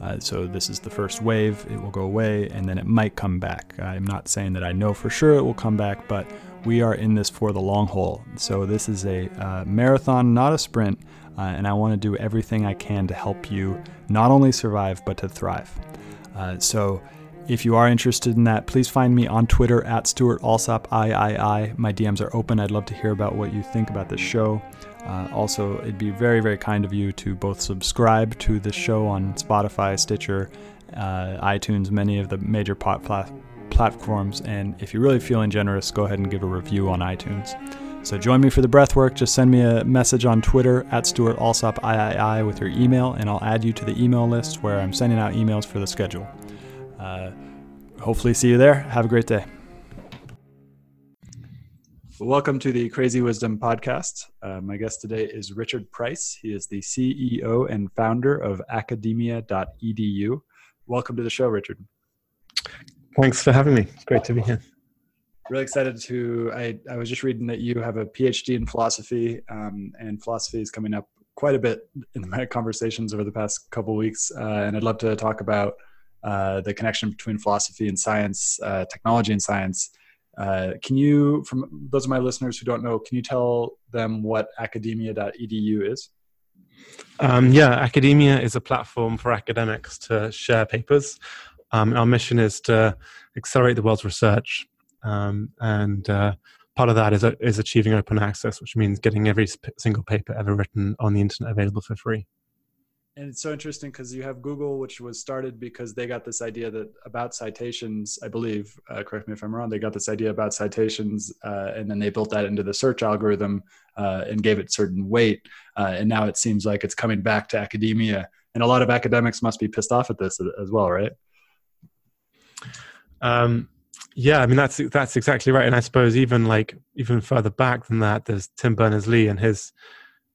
Uh, so this is the first wave. It will go away, and then it might come back. I'm not saying that I know for sure it will come back, but we are in this for the long haul. So this is a uh, marathon, not a sprint, uh, and I want to do everything I can to help you not only survive but to thrive. Uh, so. If you are interested in that, please find me on Twitter at Stuart Alsop III. My DMs are open. I'd love to hear about what you think about this show. Uh, also, it'd be very, very kind of you to both subscribe to the show on Spotify, Stitcher, uh, iTunes, many of the major pot plat- platforms. And if you're really feeling generous, go ahead and give a review on iTunes. So join me for the breath work. Just send me a message on Twitter at Stuart Alsop III with your email, and I'll add you to the email list where I'm sending out emails for the schedule. Uh, hopefully, see you there. Have a great day. Welcome to the Crazy Wisdom Podcast. Uh, my guest today is Richard Price. He is the CEO and founder of academia.edu. Welcome to the show, Richard. Thanks for having me. Great to be here. Really excited to. I, I was just reading that you have a PhD in philosophy, um, and philosophy is coming up quite a bit in my conversations over the past couple weeks. Uh, and I'd love to talk about uh, the connection between philosophy and science, uh, technology and science uh, can you, from those of my listeners who don't know, can you tell them what academia.edu is? Um, yeah, academia is a platform for academics to share papers. Um, our mission is to accelerate the world's research, um, and uh, part of that is, is achieving open access, which means getting every single paper ever written on the internet available for free and it's so interesting because you have Google, which was started because they got this idea that about citations, I believe, uh, correct me if I'm wrong, they got this idea about citations, uh, and then they built that into the search algorithm uh, and gave it certain weight. Uh, and now it seems like it's coming back to academia, and a lot of academics must be pissed off at this as well, right? Um, yeah, I mean that's that's exactly right, and I suppose even like even further back than that, there's Tim Berners-Lee and his,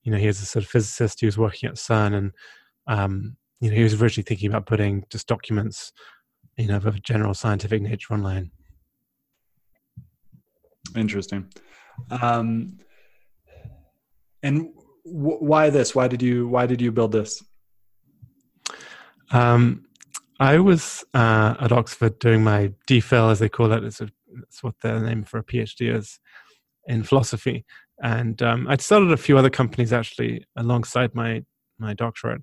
you know, he's a sort of physicist who's working at CERN and um, you know, he was originally thinking about putting just documents, you know, of a general scientific nature online. Interesting. Um, and w- why this? Why did you Why did you build this? Um, I was uh, at Oxford doing my DPhil, as they call it. It's, a, it's what their name for a PhD is in philosophy. And um, I'd started a few other companies actually alongside my my doctorate,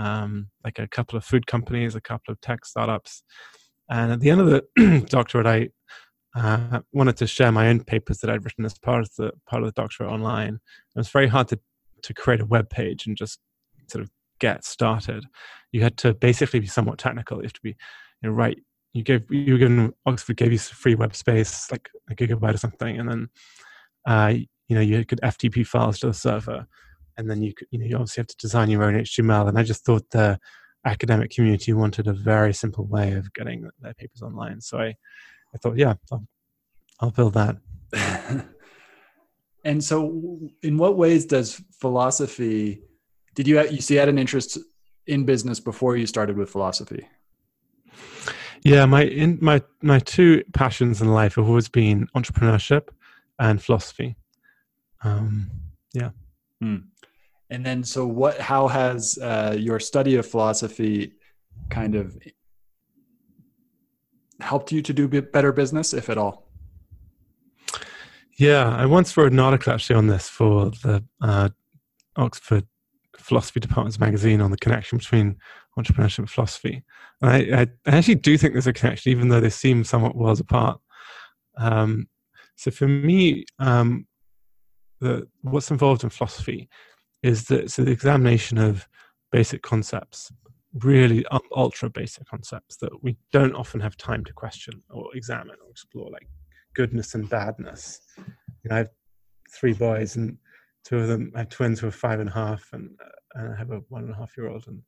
um, like a couple of food companies, a couple of tech startups. And at the end of the doctorate, I uh, wanted to share my own papers that I'd written as part of the part of the doctorate online. It was very hard to to create a web page and just sort of get started. You had to basically be somewhat technical. You have to be, you know, right. You gave you were given Oxford gave you free web space, like a gigabyte or something, and then uh, you know you could FTP files to the server, and then you could, you know you obviously have to design your own HTML. And I just thought the academic community wanted a very simple way of getting their papers online. So I, I thought, yeah, I'll, I'll build that. and so, in what ways does philosophy? Did you you see had an interest in business before you started with philosophy? Yeah, my in my my two passions in life have always been entrepreneurship and philosophy. Um, yeah. Hmm. And then, so what? How has uh, your study of philosophy kind of helped you to do better business, if at all? Yeah, I once wrote an article actually on this for the uh, Oxford Philosophy Department's magazine on the connection between entrepreneurship and philosophy. And I, I, actually do think there's a connection, even though they seem somewhat worlds apart. Um, so for me, um, the, what's involved in philosophy is that so the examination of basic concepts, really ultra basic concepts that we don't often have time to question or examine or explore, like goodness and badness. You know, I have three boys, and two of them I have twins who are five and a half, and, uh, and I have a one and a half year old. And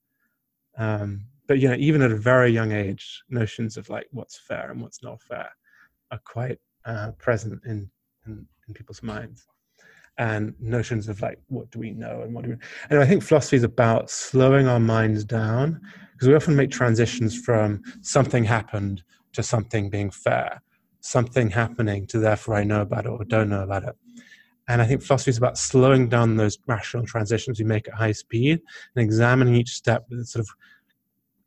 um, but you know, even at a very young age, notions of like what's fair and what's not fair are quite uh, present in, in, in people's minds and notions of like what do we know and what do we and i think philosophy is about slowing our minds down because we often make transitions from something happened to something being fair something happening to therefore i know about it or don't know about it. And i think philosophy is about slowing down those rational transitions we make at high speed and examining each step with sort of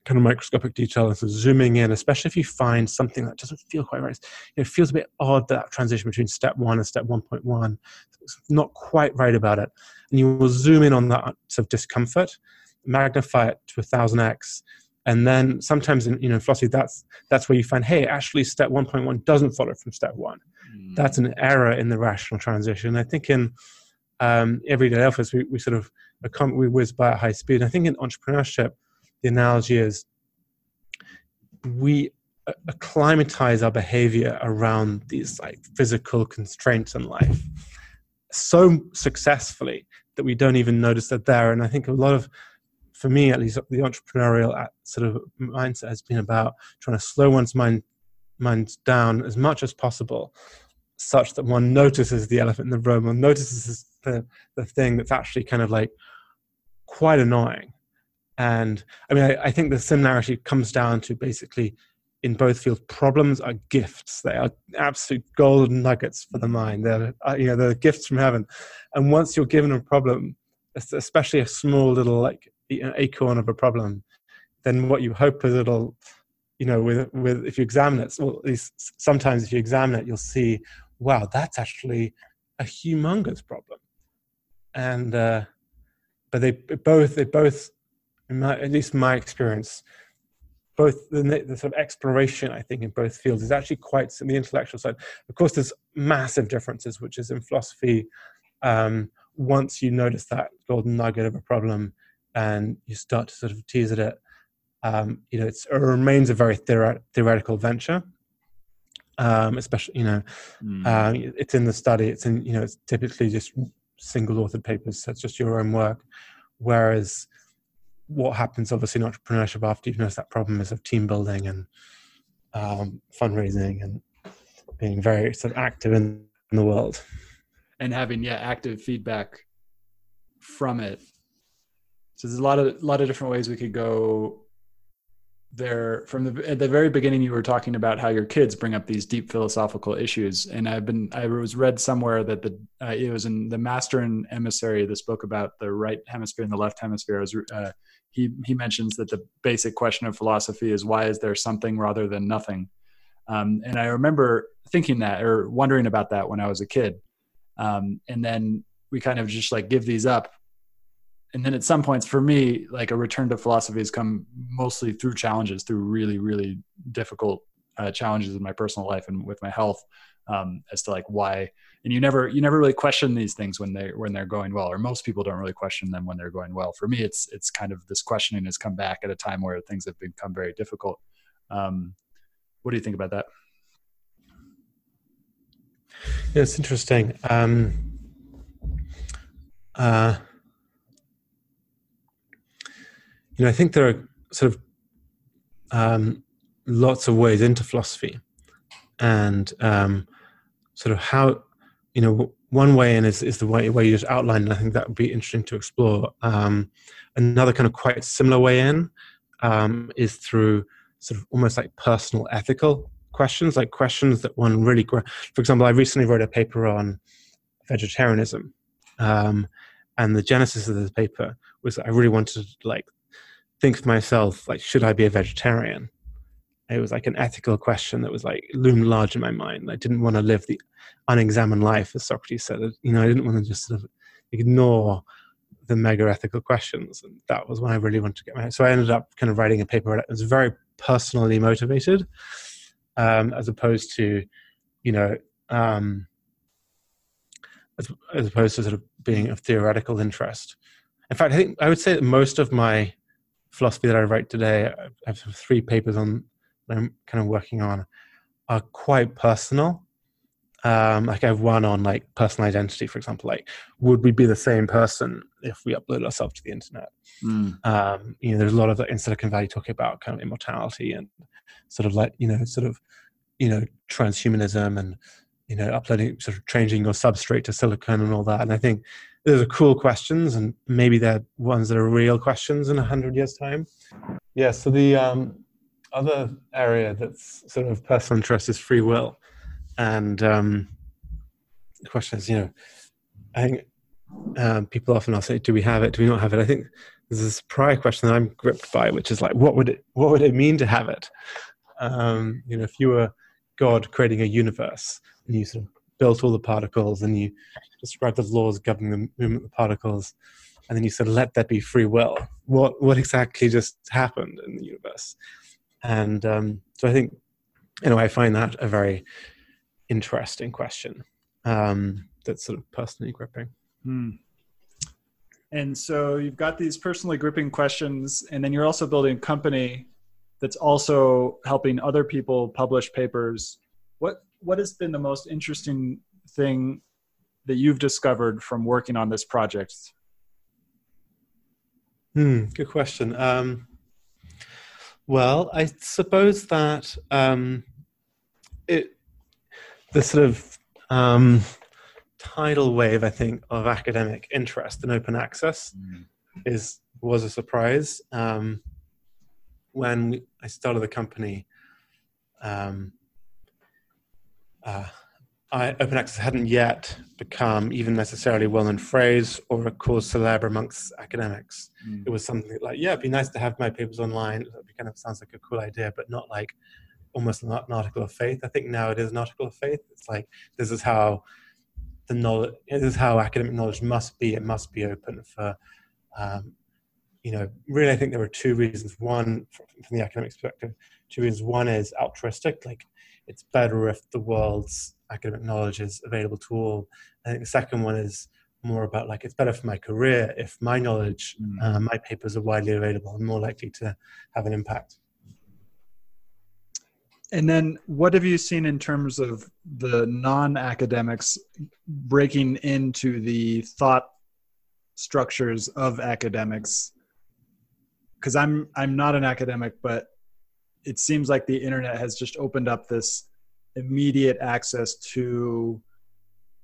kind of microscopic detail and sort of zooming in, especially if you find something that doesn't feel quite right. It feels a bit odd that transition between step one and step 1.1. It's not quite right about it. And you will zoom in on that sort of discomfort, magnify it to a thousand X. And then sometimes in you know philosophy, that's that's where you find, hey, actually step 1.1 doesn't follow from step one. Mm. That's an error in the rational transition. I think in um, everyday office, we, we sort of we whiz by at high speed. I think in entrepreneurship, the analogy is we acclimatize our behavior around these like physical constraints in life so successfully that we don't even notice that there. And i think a lot of for me at least the entrepreneurial sort of mindset has been about trying to slow one's mind mind down as much as possible such that one notices the elephant in the room and notices the, the thing that's actually kind of like quite annoying and I mean, I, I, think the similarity comes down to basically in both fields, problems are gifts. They are absolute golden nuggets for the mind. They're, uh, you know, they're gifts from heaven. And once you're given a problem, especially a small little like acorn of a problem, then what you hope is it'll, you know, with, with if you examine it, well, at least sometimes if you examine it, you'll see, wow, that's actually a humongous problem. And, uh, but they both, they both my, at least my experience, both the, the, sort of exploration, I think, in both fields is actually quite in the intellectual side. Of course, there's massive differences, which is in philosophy. Um, once you notice that golden nugget of a problem and you start to sort of tease at it, um, you know, it remains a very theoret- theoretical venture. Um, especially, you know, mm. uh, it's in the study. It's in, you know, it's typically just single authored papers. So it's just your own work. Whereas what happens obviously in entrepreneurship after you've noticed that problem is of team building and um, fundraising and being very sort of active in, in the world. And having yeah active feedback from it. So there's a lot of a lot of different ways we could go there from the at the very beginning you were talking about how your kids bring up these deep philosophical issues and i've been i was read somewhere that the uh, it was in the master and emissary this book about the right hemisphere and the left hemisphere. Was uh, he he mentions that the basic question of philosophy is why is there something rather than nothing? Um, and i remember thinking that or wondering about that when i was a kid. Um, and then we kind of just like give these up and then at some points for me like a return to philosophy has come mostly through challenges through really really difficult uh, challenges in my personal life and with my health um, as to like why and you never you never really question these things when they when they're going well or most people don't really question them when they're going well. For me it's it's kind of this questioning has come back at a time where things have become very difficult. Um, what do you think about that? Yeah it's interesting. Um, uh, you know, I think there are sort of um, lots of ways into philosophy, and um, sort of how you know one way in is, is the way, way you just outlined, and I think that would be interesting to explore. Um, another kind of quite similar way in um, is through sort of almost like personal ethical questions, like questions that one really. For example, I recently wrote a paper on vegetarianism, um, and the genesis of this paper was I really wanted to like think to myself, like, should I be a vegetarian? It was like an ethical question that was like loomed large in my mind. I didn't want to live the unexamined life, as Socrates said. You know, I didn't want to just sort of ignore the mega ethical questions. And that was when I really wanted to get my. So I ended up kind of writing a paper that was very personally motivated, um, as opposed to, you know, um, as, as opposed to sort of being of theoretical interest. In fact, I think I would say that most of my philosophy that I write today, I have three papers on that I'm kind of working on, are quite personal. Um, like I have one on like personal identity, for example. Like, would we be the same person if we upload ourselves to the internet? Mm. Um, you know, there's a lot of in Silicon Valley talking about kind of immortality and sort of like you know, sort of you know, transhumanism and you know, uploading, sort of changing your substrate to silicon and all that. And I think those are cool questions, and maybe they're ones that are real questions in a hundred years' time. Yeah. So the um, other area that's sort of personal interest is free will, and um, the question is, you know, I think um, people often ask, "Do we have it? Do we not have it?" I think there's this prior question that I'm gripped by, which is like, what would it what would it mean to have it? Um, you know, if you were God creating a universe and you sort of built all the particles and you described the laws governing the movement of the particles, and then you said, let that be free will. What, what exactly just happened in the universe? And um, so I think, know, I find that a very interesting question um, that's sort of personally gripping. Hmm. And so you've got these personally gripping questions, and then you're also building a company that's also helping other people publish papers. What what has been the most interesting thing that you've discovered from working on this project? Hmm, good question. Um, well, I suppose that um, it the sort of um, tidal wave, I think, of academic interest in open access mm. is was a surprise. Um, when I started the company, um, uh, I, open access hadn't yet become even necessarily well-known phrase or a cause célèbre amongst academics. Mm. It was something like, yeah, it'd be nice to have my papers online. It kind of sounds like a cool idea, but not like almost not an article of faith. I think now it is an article of faith. It's like this is how the knowledge, this is how academic knowledge must be. It must be open for, um, you know. Really, I think there were two reasons. One, from the academic perspective, two reasons. One is altruistic, like it's better if the world's academic knowledge is available to all. I think the second one is more about like it's better for my career if my knowledge, mm. uh, my papers are widely available. I'm more likely to have an impact. And then, what have you seen in terms of the non-academics breaking into the thought structures of academics? Because I'm I'm not an academic, but it seems like the internet has just opened up this immediate access to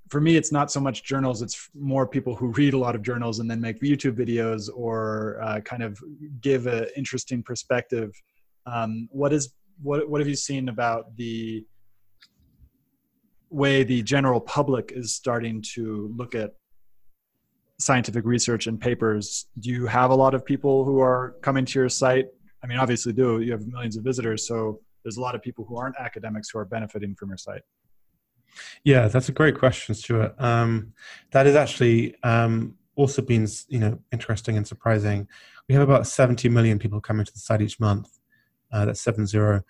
for me it's not so much journals it's more people who read a lot of journals and then make youtube videos or uh, kind of give an interesting perspective. Um, what is what what have you seen about the way the general public is starting to look at scientific research and papers? Do you have a lot of people who are coming to your site? I mean, obviously, do you have millions of visitors? So there's a lot of people who aren't academics who are benefiting from your site. Yeah, that's a great question, Stuart. Um, that is actually um, also been you know interesting and surprising. We have about 70 million people coming to the site each month. Uh, that's seven zero,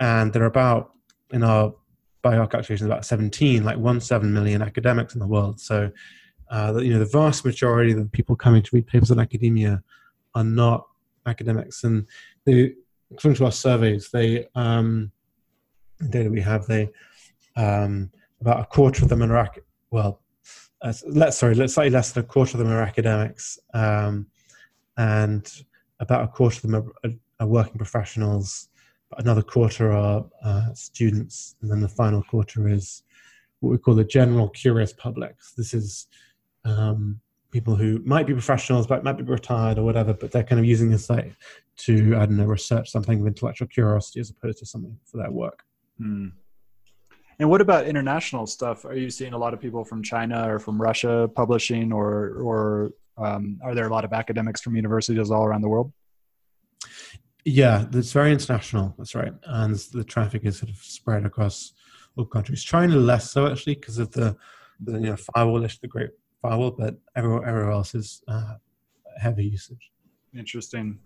and there are about in our by our calculations about 17, like one seven million academics in the world. So, uh, you know, the vast majority of the people coming to read papers in academia are not academics, and they, according to our surveys, they um, the data we have, they um, about a quarter of them are well, uh, let's sorry, slightly less than a quarter of them are academics, um, and about a quarter of them are, are, are working professionals. Another quarter are uh, students, and then the final quarter is what we call the general curious public. This is um, people who might be professionals, but might be retired or whatever, but they're kind of using the site to, I don't know, research something of intellectual curiosity as opposed to something for their work. Hmm. And what about international stuff? Are you seeing a lot of people from China or from Russia publishing, or or um, are there a lot of academics from universities all around the world? Yeah, it's very international. That's right, and the traffic is sort of spread across all countries. China less so actually because of the, the you know firewall issue, the Great Firewall, but everywhere, everywhere else is uh, heavy usage. Interesting.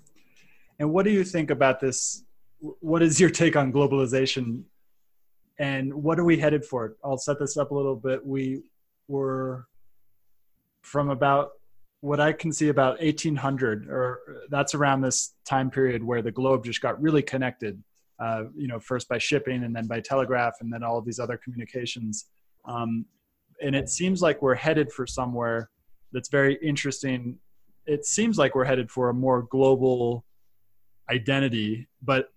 And what do you think about this? What is your take on globalization and what are we headed for? I'll set this up a little bit. We were from about what I can see about 1800, or that's around this time period where the globe just got really connected. Uh, you know, first by shipping and then by telegraph and then all of these other communications. Um, and it seems like we're headed for somewhere that's very interesting. It seems like we're headed for a more global identity, but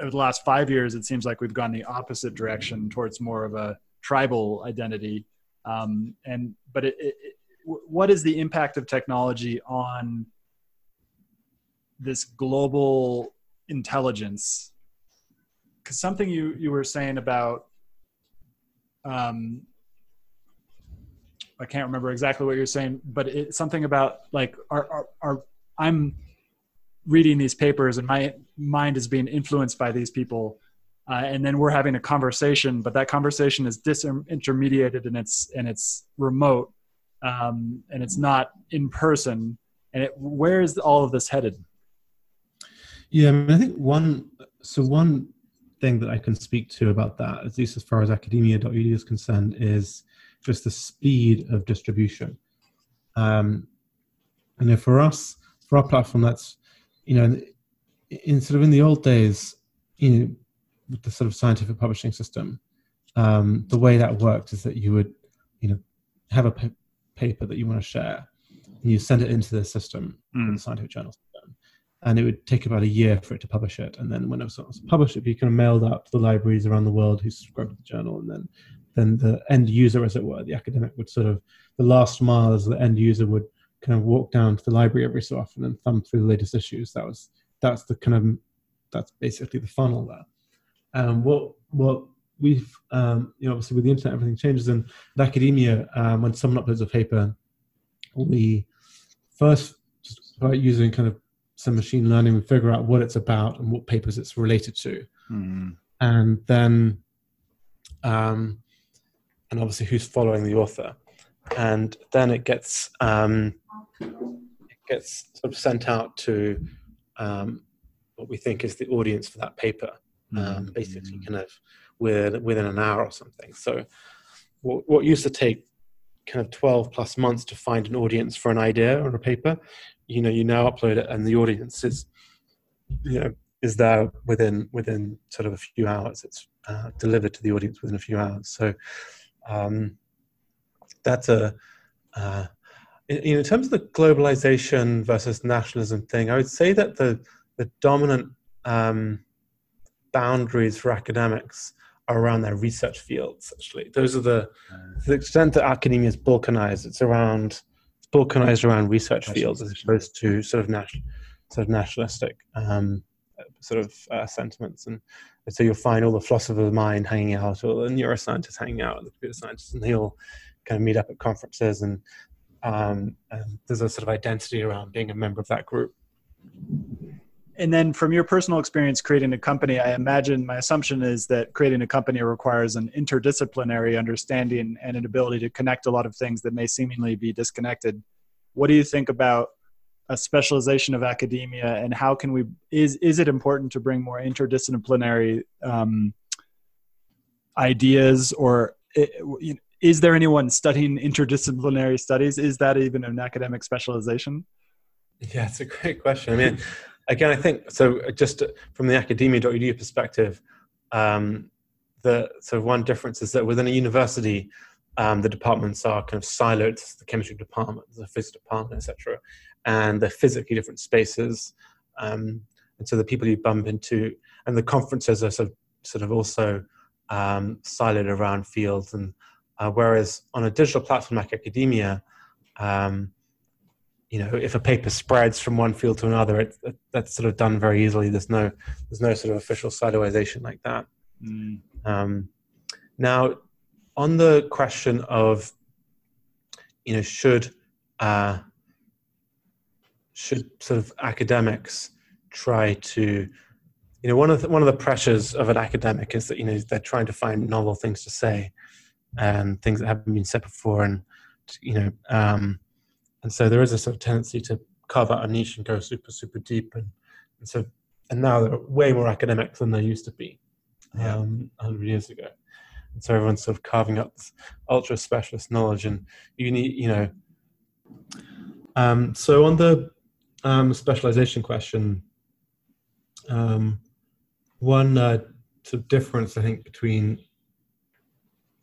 over the last five years, it seems like we've gone the opposite direction towards more of a tribal identity. Um, and but it, it, what is the impact of technology on this global intelligence? Because something you you were saying about, um, I can't remember exactly what you're saying, but it's something about like our, our, our I'm reading these papers and my mind is being influenced by these people uh, and then we're having a conversation but that conversation is disintermediated and it's and it's remote um, and it's not in person. And it, where is all of this headed? Yeah I, mean, I think one so one thing that i can speak to about that at least as far as academia.edu is concerned is just the speed of distribution um, and if for us for our platform that's you know, in sort of in the old days, you know, with the sort of scientific publishing system, um, the way that worked is that you would, you know, have a p- paper that you want to share, and you send it into the system, mm. the scientific journal system, and it would take about a year for it to publish it. And then when it was published, it would be kind of mailed out to the libraries around the world who subscribe to the journal, and then then the end user, as it were, the academic would sort of the last mile as the end user would kind of walk down to the library every so often and thumb through the latest issues. That was that's the kind of that's basically the funnel there. Um, what what we've um, you know obviously with the internet everything changes and in academia um, when someone uploads a paper, we first just start using kind of some machine learning we figure out what it's about and what papers it's related to, mm. and then um, and obviously who's following the author and then it gets um, it gets sort of sent out to um, what we think is the audience for that paper, um, mm-hmm. basically kind of within within an hour or something. So what, what used to take kind of 12 plus months to find an audience for an idea or a paper, you know, you now upload it and the audience is, you know, is there within within sort of a few hours. It's uh, delivered to the audience within a few hours. So um, that's a uh, in, in, terms of the globalization versus nationalism thing, I would say that the the dominant um, boundaries for academics are around their research fields. Actually, those are the to the extent that academia is balkanized. It's around it's balkanized around research fields as opposed to sort of national sort of nationalistic um, sort of uh, sentiments. And, so you'll find all the philosophers of mind hanging out, or the neuroscientists hanging out, the computer scientists, and they all kind of meet up at conferences. And, um, and there's a sort of identity around being a member of that group. And then, from your personal experience creating a company, I imagine my assumption is that creating a company requires an interdisciplinary understanding and an ability to connect a lot of things that may seemingly be disconnected. What do you think about a specialization of academia and how can we is is it important to bring more interdisciplinary um, ideas or is there anyone studying interdisciplinary studies? Is that even an academic specialization? Yeah it's a great question. I mean again i think so just from the academia.edu perspective um, the so one difference is that within a university um, the departments are kind of siloed the chemistry department the physics department etc and they're physically different spaces. Um, and so the people you bump into, and the conferences are sort of, sort of also um, siloed around fields. And uh, whereas on a digital platform like academia, um, you know, if a paper spreads from one field to another, it, it, that's sort of done very easily. There's no, there's no sort of official siloization like that. Mm. Um, now, on the question of, you know, should uh, should sort of academics try to you know one of the, one of the pressures of an academic is that you know they're trying to find novel things to say and things that haven't been said before and you know um, and so there is a sort of tendency to carve out a niche and go super super deep and, and so and now there are way more academics than there used to be yeah. um, 100 years ago and so everyone's sort of carving up this ultra specialist knowledge and you need you know um, so on the um, specialization question. Um, one uh, sort of difference, I think, between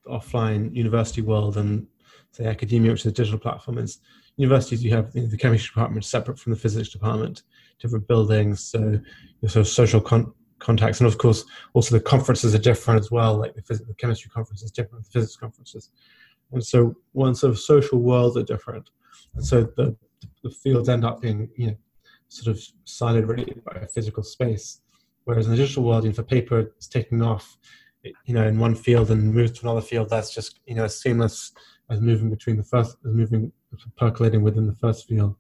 the offline university world and say academia, which is a digital platform, is universities you have the chemistry department separate from the physics department, different buildings, so sort of social con- contacts, and of course also the conferences are different as well. Like the, chemistry conference is different, the physics conferences, and so one sort of social worlds are different. And so the the fields end up being you know sort of siloed really by a physical space. Whereas in the digital world, you if a paper is taken off, you know, in one field and moves to another field, that's just you know as seamless as moving between the first, as moving percolating within the first field.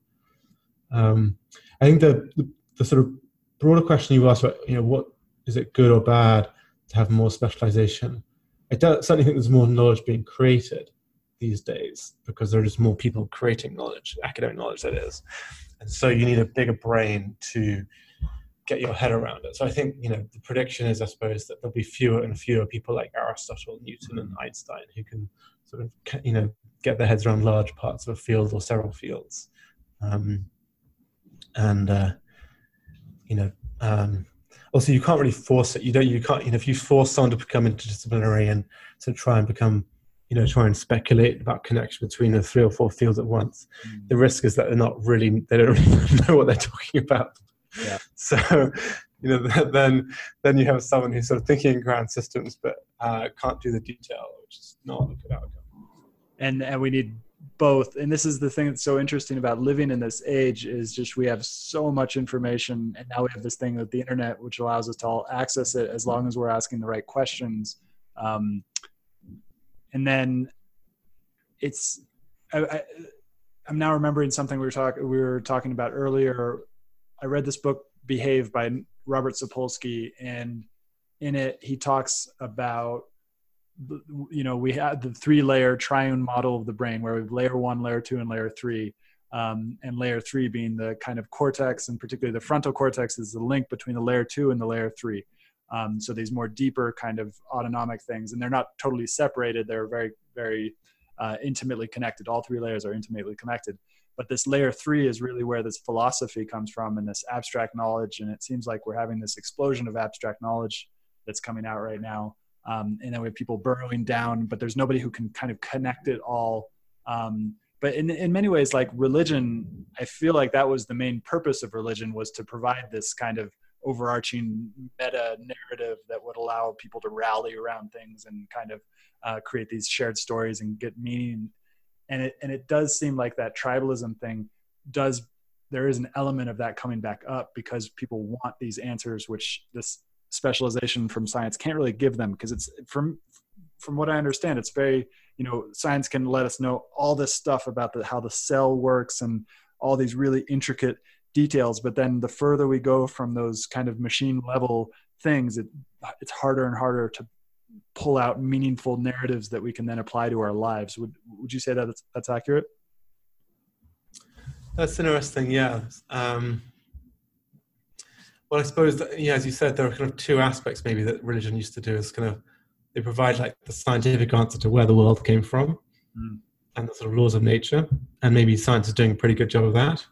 Um, I think the, the, the sort of broader question you asked about, you know, what is it good or bad to have more specialization? I certainly think there's more knowledge being created these days because there are just more people creating knowledge, academic knowledge that is. And so you need a bigger brain to get your head around it. So I think, you know, the prediction is, I suppose, that there'll be fewer and fewer people like Aristotle, Newton, and Einstein who can sort of, you know, get their heads around large parts of a field or several fields. Um, and, uh, you know, um, also you can't really force it. You don't, you can't, you know, if you force someone to become interdisciplinary and to try and become you know try and speculate about connection between the three or four fields at once mm. the risk is that they're not really they don't really know what they're talking about yeah. so you know then then you have someone who's sort of thinking in grand systems but uh, can't do the detail which is not a good outcome and and we need both and this is the thing that's so interesting about living in this age is just we have so much information and now we have this thing with the internet which allows us to all access it as long as we're asking the right questions um, and then it's I, am now remembering something we were talking we were talking about earlier. I read this book Behave by Robert Sapolsky, and in it he talks about you know we had the three layer triune model of the brain where we have layer one layer two and layer three um, and layer three being the kind of cortex and particularly the frontal cortex is the link between the layer two and the layer three um, so these more deeper kind of autonomic things, and they're not totally separated. They're very, very uh, intimately connected. All three layers are intimately connected. But this layer three is really where this philosophy comes from and this abstract knowledge. And it seems like we're having this explosion of abstract knowledge that's coming out right now. Um, and then we have people burrowing down, but there's nobody who can kind of connect it all. Um, but in, in many ways, like religion, I feel like that was the main purpose of religion was to provide this kind of overarching meta narrative that would allow people to rally around things and kind of uh, create these shared stories and get meaning. And it and it does seem like that tribalism thing does there is an element of that coming back up because people want these answers, which this specialization from science can't really give them because it's from from what I understand, it's very you know science can let us know all this stuff about the, how the cell works and all these really intricate details but then the further we go from those kind of machine level things it, it's harder and harder to pull out meaningful narratives that we can then apply to our lives. Would would you say that that's, that's accurate? That's interesting yeah. Um, well i suppose that, yeah as you said there are kind of two aspects maybe that religion used to do is kind of they provide like the scientific answer to where the world came from mm. and the sort of laws of nature and maybe science is doing a pretty good job of that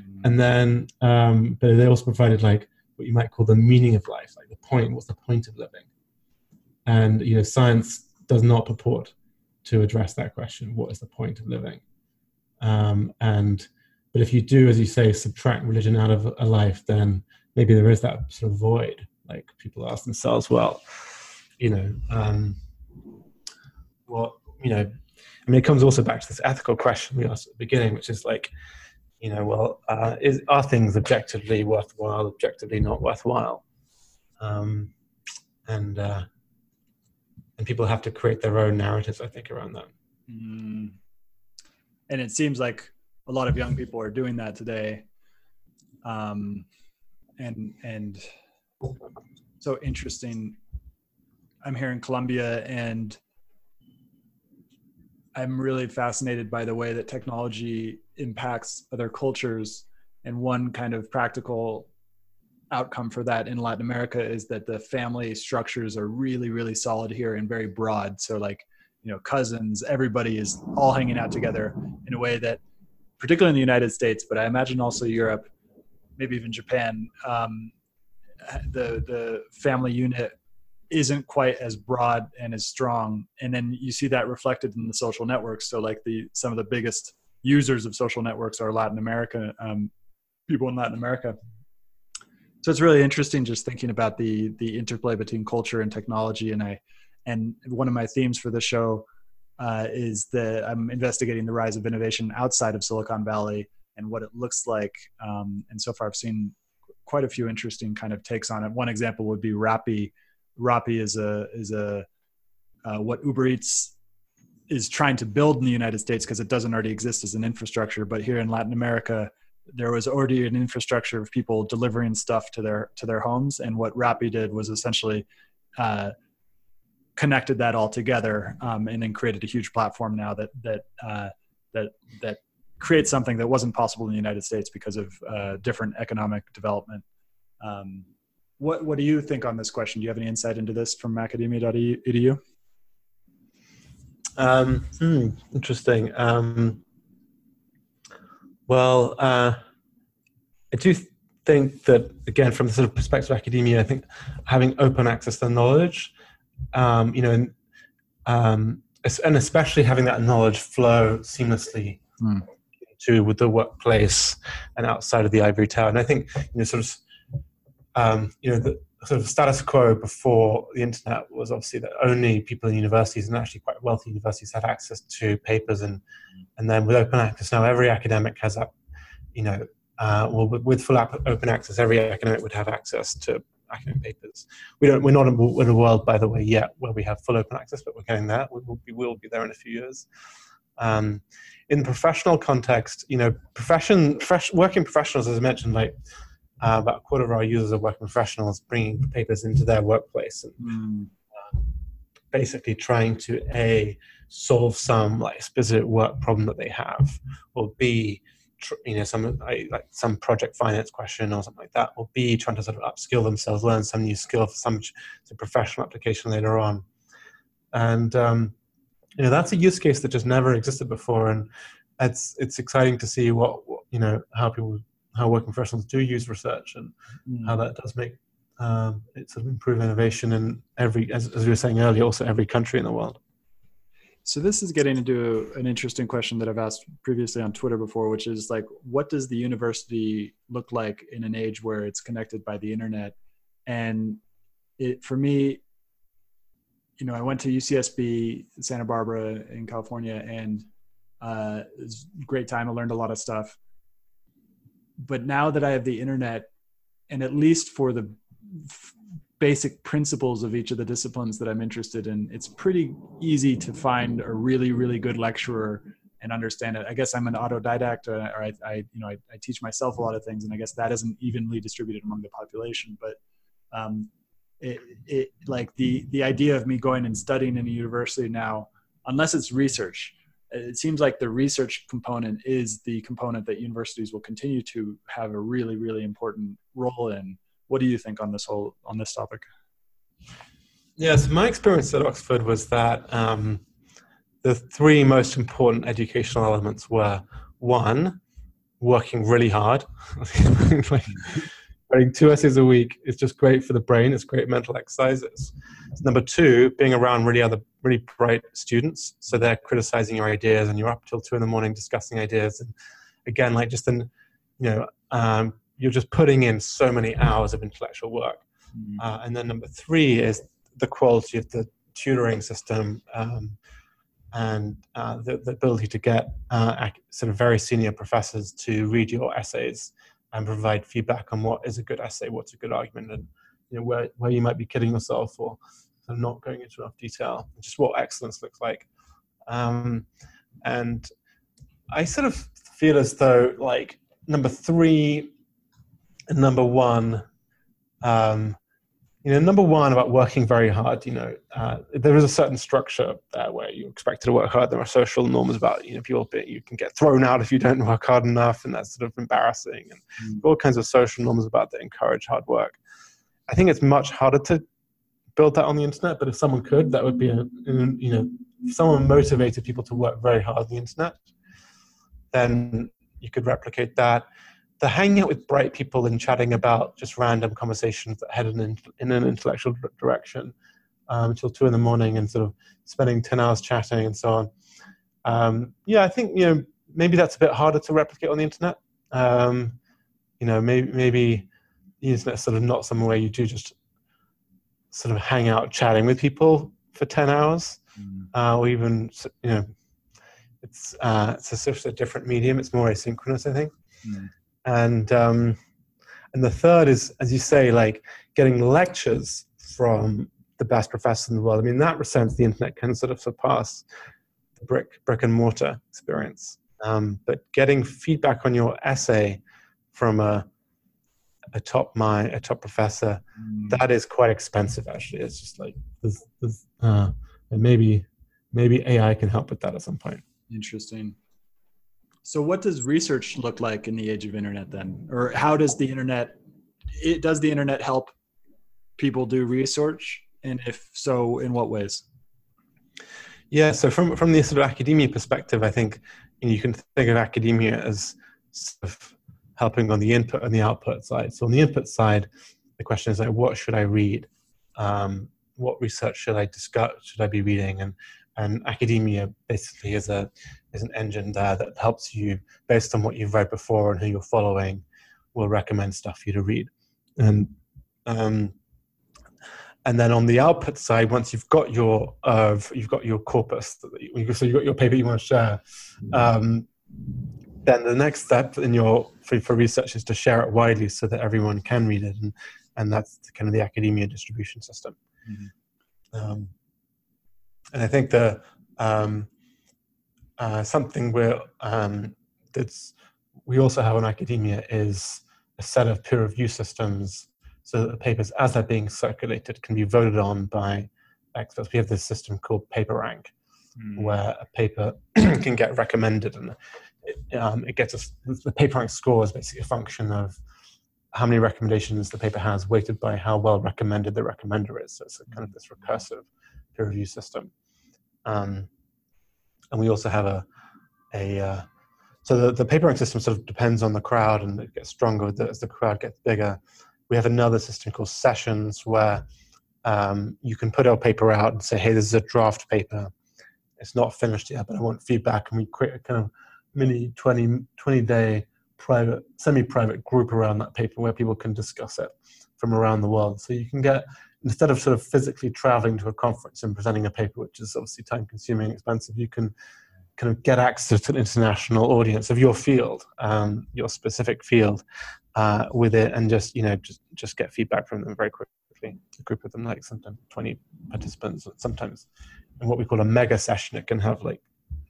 mm. and then um, but they also provided like what you might call the meaning of life like the point what's the point of living and you know science does not purport to address that question what is the point of living um, and but if you do as you say subtract religion out of a life then maybe there is that sort of void like people ask themselves well you know, um, what, you know, I mean, it comes also back to this ethical question we asked at the beginning, which is like, you know, well, uh, is, are things objectively worthwhile, objectively not worthwhile? Um, and uh, and people have to create their own narratives, I think, around that. Mm. And it seems like a lot of young people are doing that today. Um, and and so interesting I'm here in Colombia and I'm really fascinated by the way that technology impacts other cultures. And one kind of practical outcome for that in Latin America is that the family structures are really, really solid here and very broad. So, like, you know, cousins, everybody is all hanging out together in a way that, particularly in the United States, but I imagine also Europe, maybe even Japan, um, the the family unit isn't quite as broad and as strong. And then you see that reflected in the social networks. So like the some of the biggest users of social networks are latin america um, people in latin america. So it's really interesting just thinking about the the interplay between culture and technology. And i and one of my themes for the show uh, is that i'm investigating the rise of innovation outside of silicon valley and what it looks like um, and so far i've seen quite a few interesting kind of takes on it one example would be rappi Rappi is a is a uh, what Uber Eats is trying to build in the United States because it doesn't already exist as an infrastructure. But here in Latin America, there was already an infrastructure of people delivering stuff to their to their homes, and what Rappi did was essentially uh, connected that all together, um, and then created a huge platform now that that uh, that that creates something that wasn't possible in the United States because of uh, different economic development. Um, what what do you think on this question? Do you have any insight into this from academia.edu? Um, hmm, interesting. Um, well, uh, I do think that again, from the sort of perspective of academia, I think having open access to knowledge, um, you know, and, um, and especially having that knowledge flow seamlessly mm. To with the workplace and outside of the ivory tower. And I think you know, sort of um, you know, the sort of status quo before the internet was obviously that only people in universities and actually quite wealthy universities had access to papers, and and then with open access now, every academic has that, you know, uh, well, with full open access, every academic would have access to academic papers. We don't, we're not in a world, by the way, yet where we have full open access, but we're getting there. We will be, will be there in a few years. Um, in the professional context, you know, profession, fresh, working professionals, as I mentioned, like uh, about a quarter of our users are working professionals bringing papers into their workplace and mm. uh, basically trying to a solve some like specific work problem that they have or b tr- you know some like some project finance question or something like that or b trying to sort of upskill themselves learn some new skill for some, some professional application later on and um, you know that's a use case that just never existed before and it's it's exciting to see what, what you know how people how working professionals do use research and mm. how that does make um, it sort of improve innovation in every, as, as we were saying earlier, also every country in the world. So this is getting into an interesting question that I've asked previously on Twitter before, which is like, what does the university look like in an age where it's connected by the internet? And it, for me, you know, I went to UCSB Santa Barbara in California, and uh, it was a great time. I learned a lot of stuff but now that I have the internet, and at least for the f- basic principles of each of the disciplines that I'm interested in, it's pretty easy to find a really, really good lecturer and understand it. I guess I'm an autodidact, or, or I, I, you know, I, I, teach myself a lot of things, and I guess that isn't evenly distributed among the population. But um, it, it, like the the idea of me going and studying in a university now, unless it's research, it seems like the research component is the component that universities will continue to have a really, really important role in. What do you think on this whole on this topic? Yes, my experience at Oxford was that. Um, the three most important educational elements were one, working really hard. like, writing two essays a week is just great for the brain. It's great mental exercises. Number two, being around really other really bright students, so they're criticizing your ideas, and you're up till two in the morning discussing ideas. And again, like just in, you know, um, you're just putting in so many hours of intellectual work. Mm-hmm. Uh, and then number three is the quality of the tutoring system. Um, and uh, the, the, ability to get uh, sort of very senior professors to read your essays and provide feedback on what is a good essay, what's a good argument, and you know where, where you might be kidding yourself or sort of not going into enough detail, just what excellence looks like. Um, and I sort of feel as though like number three and number one um, you know, number one about working very hard, you know, uh, there is a certain structure there where you're expected to work hard. There are social norms about, you know, people, you can get thrown out if you don't work hard enough, and that's sort of embarrassing, and mm. all kinds of social norms about that encourage hard work. I think it's much harder to build that on the internet, but if someone could, that would be a, you know, if someone motivated people to work very hard on the internet, then you could replicate that the hanging out with bright people and chatting about just random conversations that head in, in an intellectual direction um, until two in the morning and sort of spending 10 hours chatting and so on. Um, yeah, I think, you know, maybe that's a bit harder to replicate on the internet. Um, you know, maybe, maybe the internet's sort of not somewhere where you do just sort of hang out chatting with people for 10 hours mm. uh, or even, you know, it's, uh, it's a sort of a different medium. It's more asynchronous, I think. Mm and um, and the third is, as you say, like getting lectures from the best professors in the world. I mean, in that sense, the internet can sort of surpass the brick brick and mortar experience. Um, but getting feedback on your essay from a a top my a top professor mm. that is quite expensive actually it's just like there's, there's, uh, and maybe maybe ai can help with that at some point interesting so, what does research look like in the age of internet then, or how does the internet? It does the internet help people do research, and if so, in what ways? Yeah, so from from the sort of academia perspective, I think you, can think of academia as sort of helping on the input and the output side. So on the input side, the question is like, what should I read? Um, what research should I discuss? Should I be reading? And and academia basically is a is an engine there that helps you based on what you've read before and who you're following will recommend stuff for you to read. And um, and then on the output side once you've got your uh, you've got your corpus so you've got your paper you want to share um, then the next step in your for, for research is to share it widely so that everyone can read it and and that's kind of the academia distribution system. Mm-hmm. um, and I think the um, uh, something where um, that's we also have in academia is a set of peer review systems so that the papers as they're being circulated can be voted on by experts. We have this system called PaperRank, mm. where a paper can get recommended and it, um, it gets a, the PaperRank score is basically a function of how many recommendations the paper has weighted by how well recommended the recommender is. So it's kind of this recursive peer review system. Um, and we also have a, a uh, so the, the paper rank system sort of depends on the crowd and it gets stronger as the crowd gets bigger. We have another system called sessions where um, you can put our paper out and say, hey, this is a draft paper. It's not finished yet, but I want feedback. And we create a kind of mini 20, 20 day private, semi private group around that paper where people can discuss it from around the world. So you can get instead of sort of physically traveling to a conference and presenting a paper, which is obviously time consuming, and expensive, you can kind of get access to an international audience of your field, um, your specific field, uh, with it, and just you know just just get feedback from them very quickly. A group of them, like sometimes twenty participants, sometimes in what we call a mega session, it can have like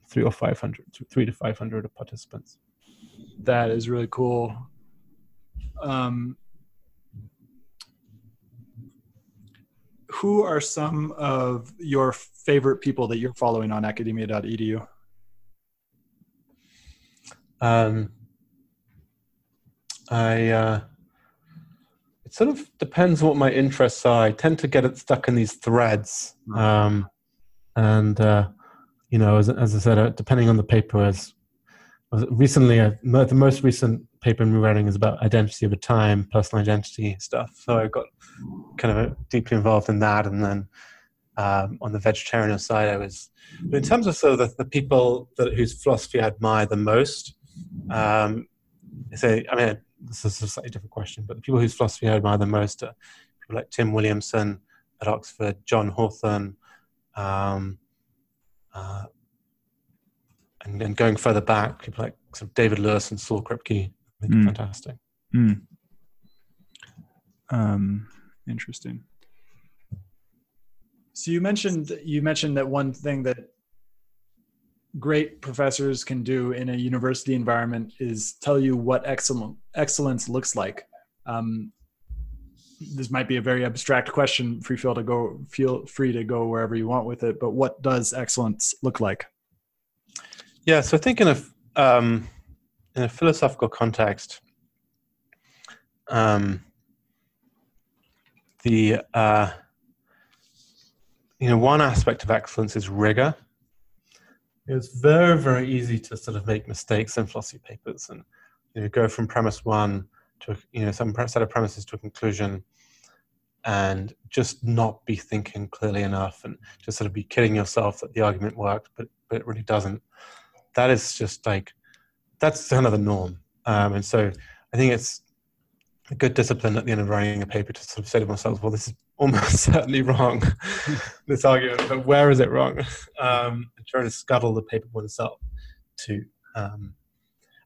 three or five hundred, three to five hundred participants. That is really cool. Um, who are some of your favorite people that you're following on academia.edu? Um, I uh, it sort of depends what my interests are. I tend to get it stuck in these threads, hmm. um, and uh, you know, as, as I said, uh, depending on the paper, as recently, uh, the most recent paper I'm writing is about identity over time, personal identity stuff. So I got kind of deeply involved in that, and then um, on the vegetarian side, I was. in terms of sort of the, the people that whose philosophy I admire the most, um, say, I mean, this is a slightly different question, but the people whose philosophy I admire the most are people like Tim Williamson at Oxford, John Hawthorne, um, uh, and then going further back, people like sort of David Lewis and Saul Kripke, I think mm. fantastic. Mm. Um, interesting. So you mentioned you mentioned that one thing that great professors can do in a university environment is tell you what excellent excellence looks like. Um, this might be a very abstract question. Free feel to go. Feel free to go wherever you want with it. But what does excellence look like? Yeah, so I think in a um, in a philosophical context, um, the uh, you know one aspect of excellence is rigor. It's very very easy to sort of make mistakes in philosophy papers and you know go from premise one to you know some set of premises to a conclusion and just not be thinking clearly enough and just sort of be kidding yourself that the argument worked but but it really doesn't. That is just like that's kind of the norm um, and so i think it's a good discipline at the end of writing a paper to sort of say to myself well this is almost certainly wrong, this argument, but where is it wrong? Um, and trying to scuttle the paper oneself to, um,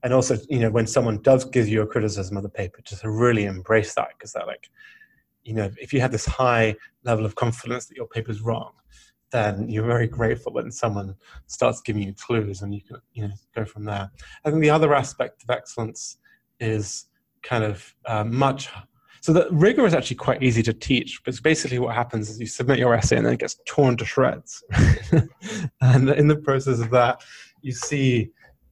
and also, you know, when someone does give you a criticism of the paper, just really embrace that because they're like, you know, if you have this high level of confidence that your paper is wrong, then you're very grateful when someone starts giving you clues and you can, you know, go from there. I think the other aspect of excellence is kind of uh, much so the rigor is actually quite easy to teach because basically what happens is you submit your essay and then it gets torn to shreds. and in the process of that, you see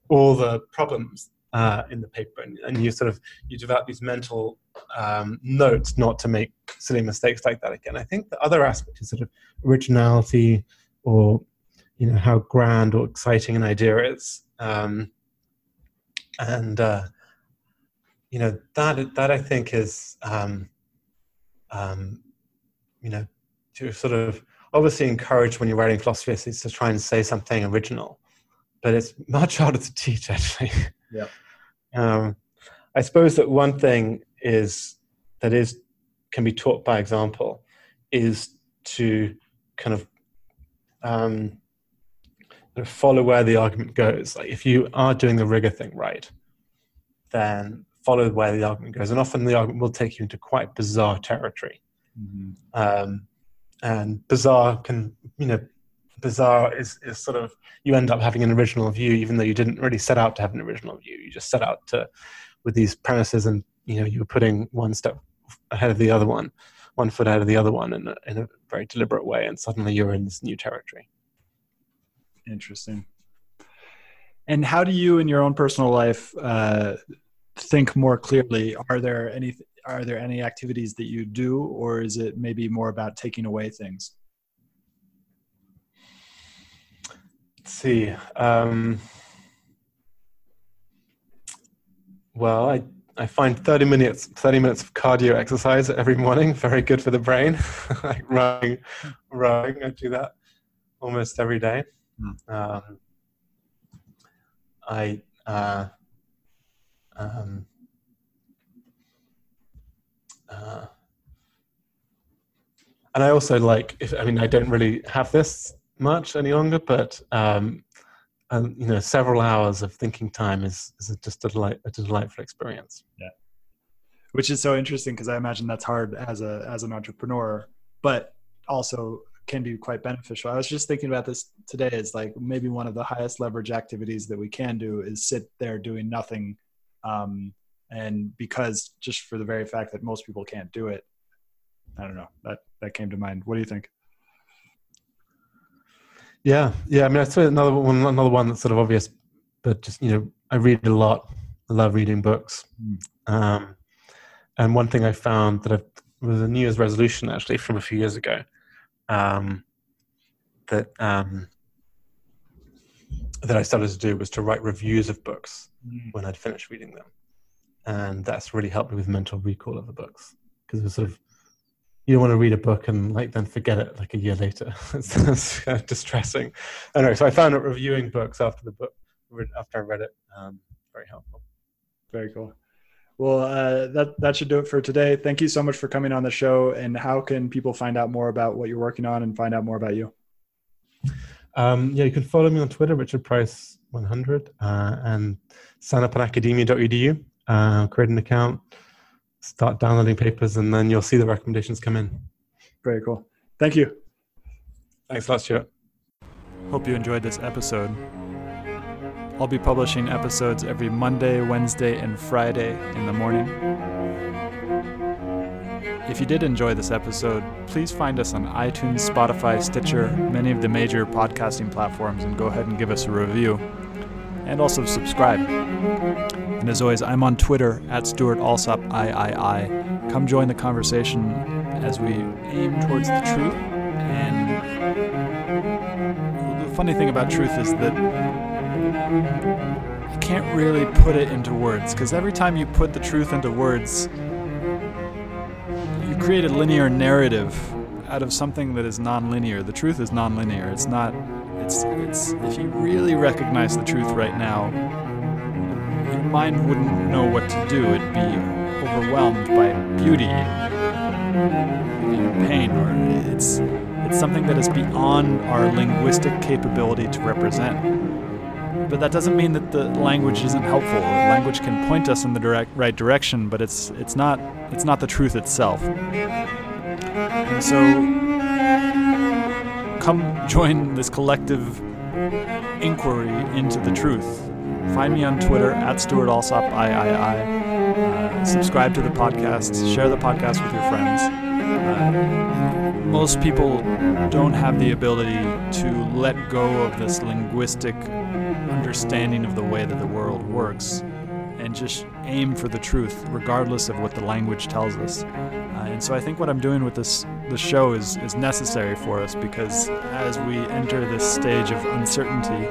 all the problems uh, in the paper and, and, you sort of you develop these mental um, notes not to make silly mistakes like that again. I think the other aspect is sort of originality or you know how grand or exciting an idea is. Um, and uh, you know that that I think is um, um, you know to sort of obviously encourage when you're writing philosophy essays to try and say something original, but it's much harder to teach actually. Yeah. Um, I suppose that one thing is that is can be taught by example is to kind of um, follow where the argument goes. Like if you are doing the rigor thing right, then follow where the argument goes. And often the argument will take you into quite bizarre territory. Mm-hmm. Um, and bizarre can, you know, bizarre is, is sort of, you end up having an original view, even though you didn't really set out to have an original view. You just set out to, with these premises and, you know, you're putting one step ahead of the other one, one foot ahead of the other one in a, in a very deliberate way. And suddenly you're in this new territory. Interesting. And how do you, in your own personal life, uh, think more clearly are there any are there any activities that you do or is it maybe more about taking away things let's see um, well i i find 30 minutes 30 minutes of cardio exercise every morning very good for the brain like running rowing i do that almost every day mm. um, i uh, um, uh, and I also like, if, I mean, I don't really have this much any longer, but um, and you know, several hours of thinking time is is just a delight, a delightful experience. Yeah, which is so interesting because I imagine that's hard as a as an entrepreneur, but also can be quite beneficial. I was just thinking about this today. Is like maybe one of the highest leverage activities that we can do is sit there doing nothing, um, and because just for the very fact that most people can't do it, I don't know that that came to mind. What do you think? Yeah, yeah. I mean, I say another one, another one that's sort of obvious, but just you know, I read a lot. I love reading books. Mm. Um, and one thing I found that I've, was a New Year's resolution actually from a few years ago um, that um, that I started to do was to write reviews of books mm. when I'd finished reading them, and that's really helped me with mental recall of the books because it was sort of you don't want to read a book and like then forget it like a year later. it's, it's of distressing. Anyway, so I found that reviewing books after the book after I read it um, very helpful. Very cool. Well, uh, that that should do it for today. Thank you so much for coming on the show. And how can people find out more about what you're working on and find out more about you? Um, yeah, you can follow me on Twitter, Richard Price 100, uh, and sign up on academia.edu. Uh, create an account, start downloading papers, and then you'll see the recommendations come in. Very cool. Thank you. Thanks a lot, Stuart. Hope you enjoyed this episode. I'll be publishing episodes every Monday, Wednesday, and Friday in the morning. If you did enjoy this episode, please find us on iTunes, Spotify, Stitcher, many of the major podcasting platforms, and go ahead and give us a review. And also subscribe. And as always, I'm on Twitter at Stuart Alsop III. Come join the conversation as we aim towards the truth. And the funny thing about truth is that you can't really put it into words because every time you put the truth into words, you create a linear narrative out of something that is nonlinear. The truth is nonlinear. It's not. It's. It's. If you really recognize the truth right now, your mind wouldn't know what to do. It'd be overwhelmed by beauty, and pain, or it's. It's something that is beyond our linguistic capability to represent. But that doesn't mean that the language isn't helpful. Language can point us in the direct, right direction, but it's it's not it's not the truth itself. And so, come join this collective inquiry into the truth. Find me on Twitter at Stuart Alsop III. Uh, subscribe to the podcast. Share the podcast with your friends. Uh, most people don't have the ability to let go of this linguistic understanding of the way that the world works and just aim for the truth regardless of what the language tells us. Uh, and so I think what I'm doing with this this show is is necessary for us because as we enter this stage of uncertainty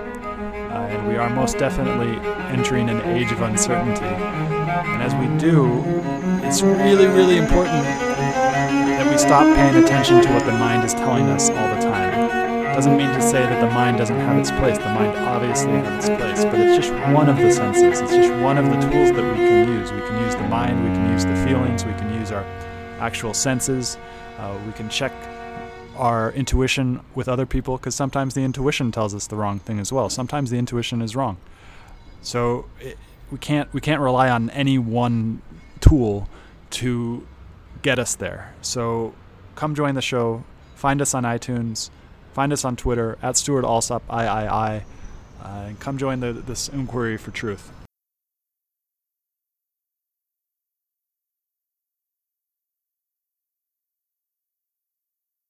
we are most definitely entering an age of uncertainty. And as we do, it's really, really important that we stop paying attention to what the mind is telling us all the time. Doesn't mean to say that the mind doesn't have its place. The mind obviously has its place, but it's just one of the senses. It's just one of the tools that we can use. We can use the mind, we can use the feelings, we can use our actual senses. Uh, we can check our intuition with other people because sometimes the intuition tells us the wrong thing as well. Sometimes the intuition is wrong. So it, we can't we can't rely on any one tool to get us there. So come join the show. Find us on iTunes. Find us on Twitter at Stuart Alsop III. Uh, and come join the, this inquiry for truth.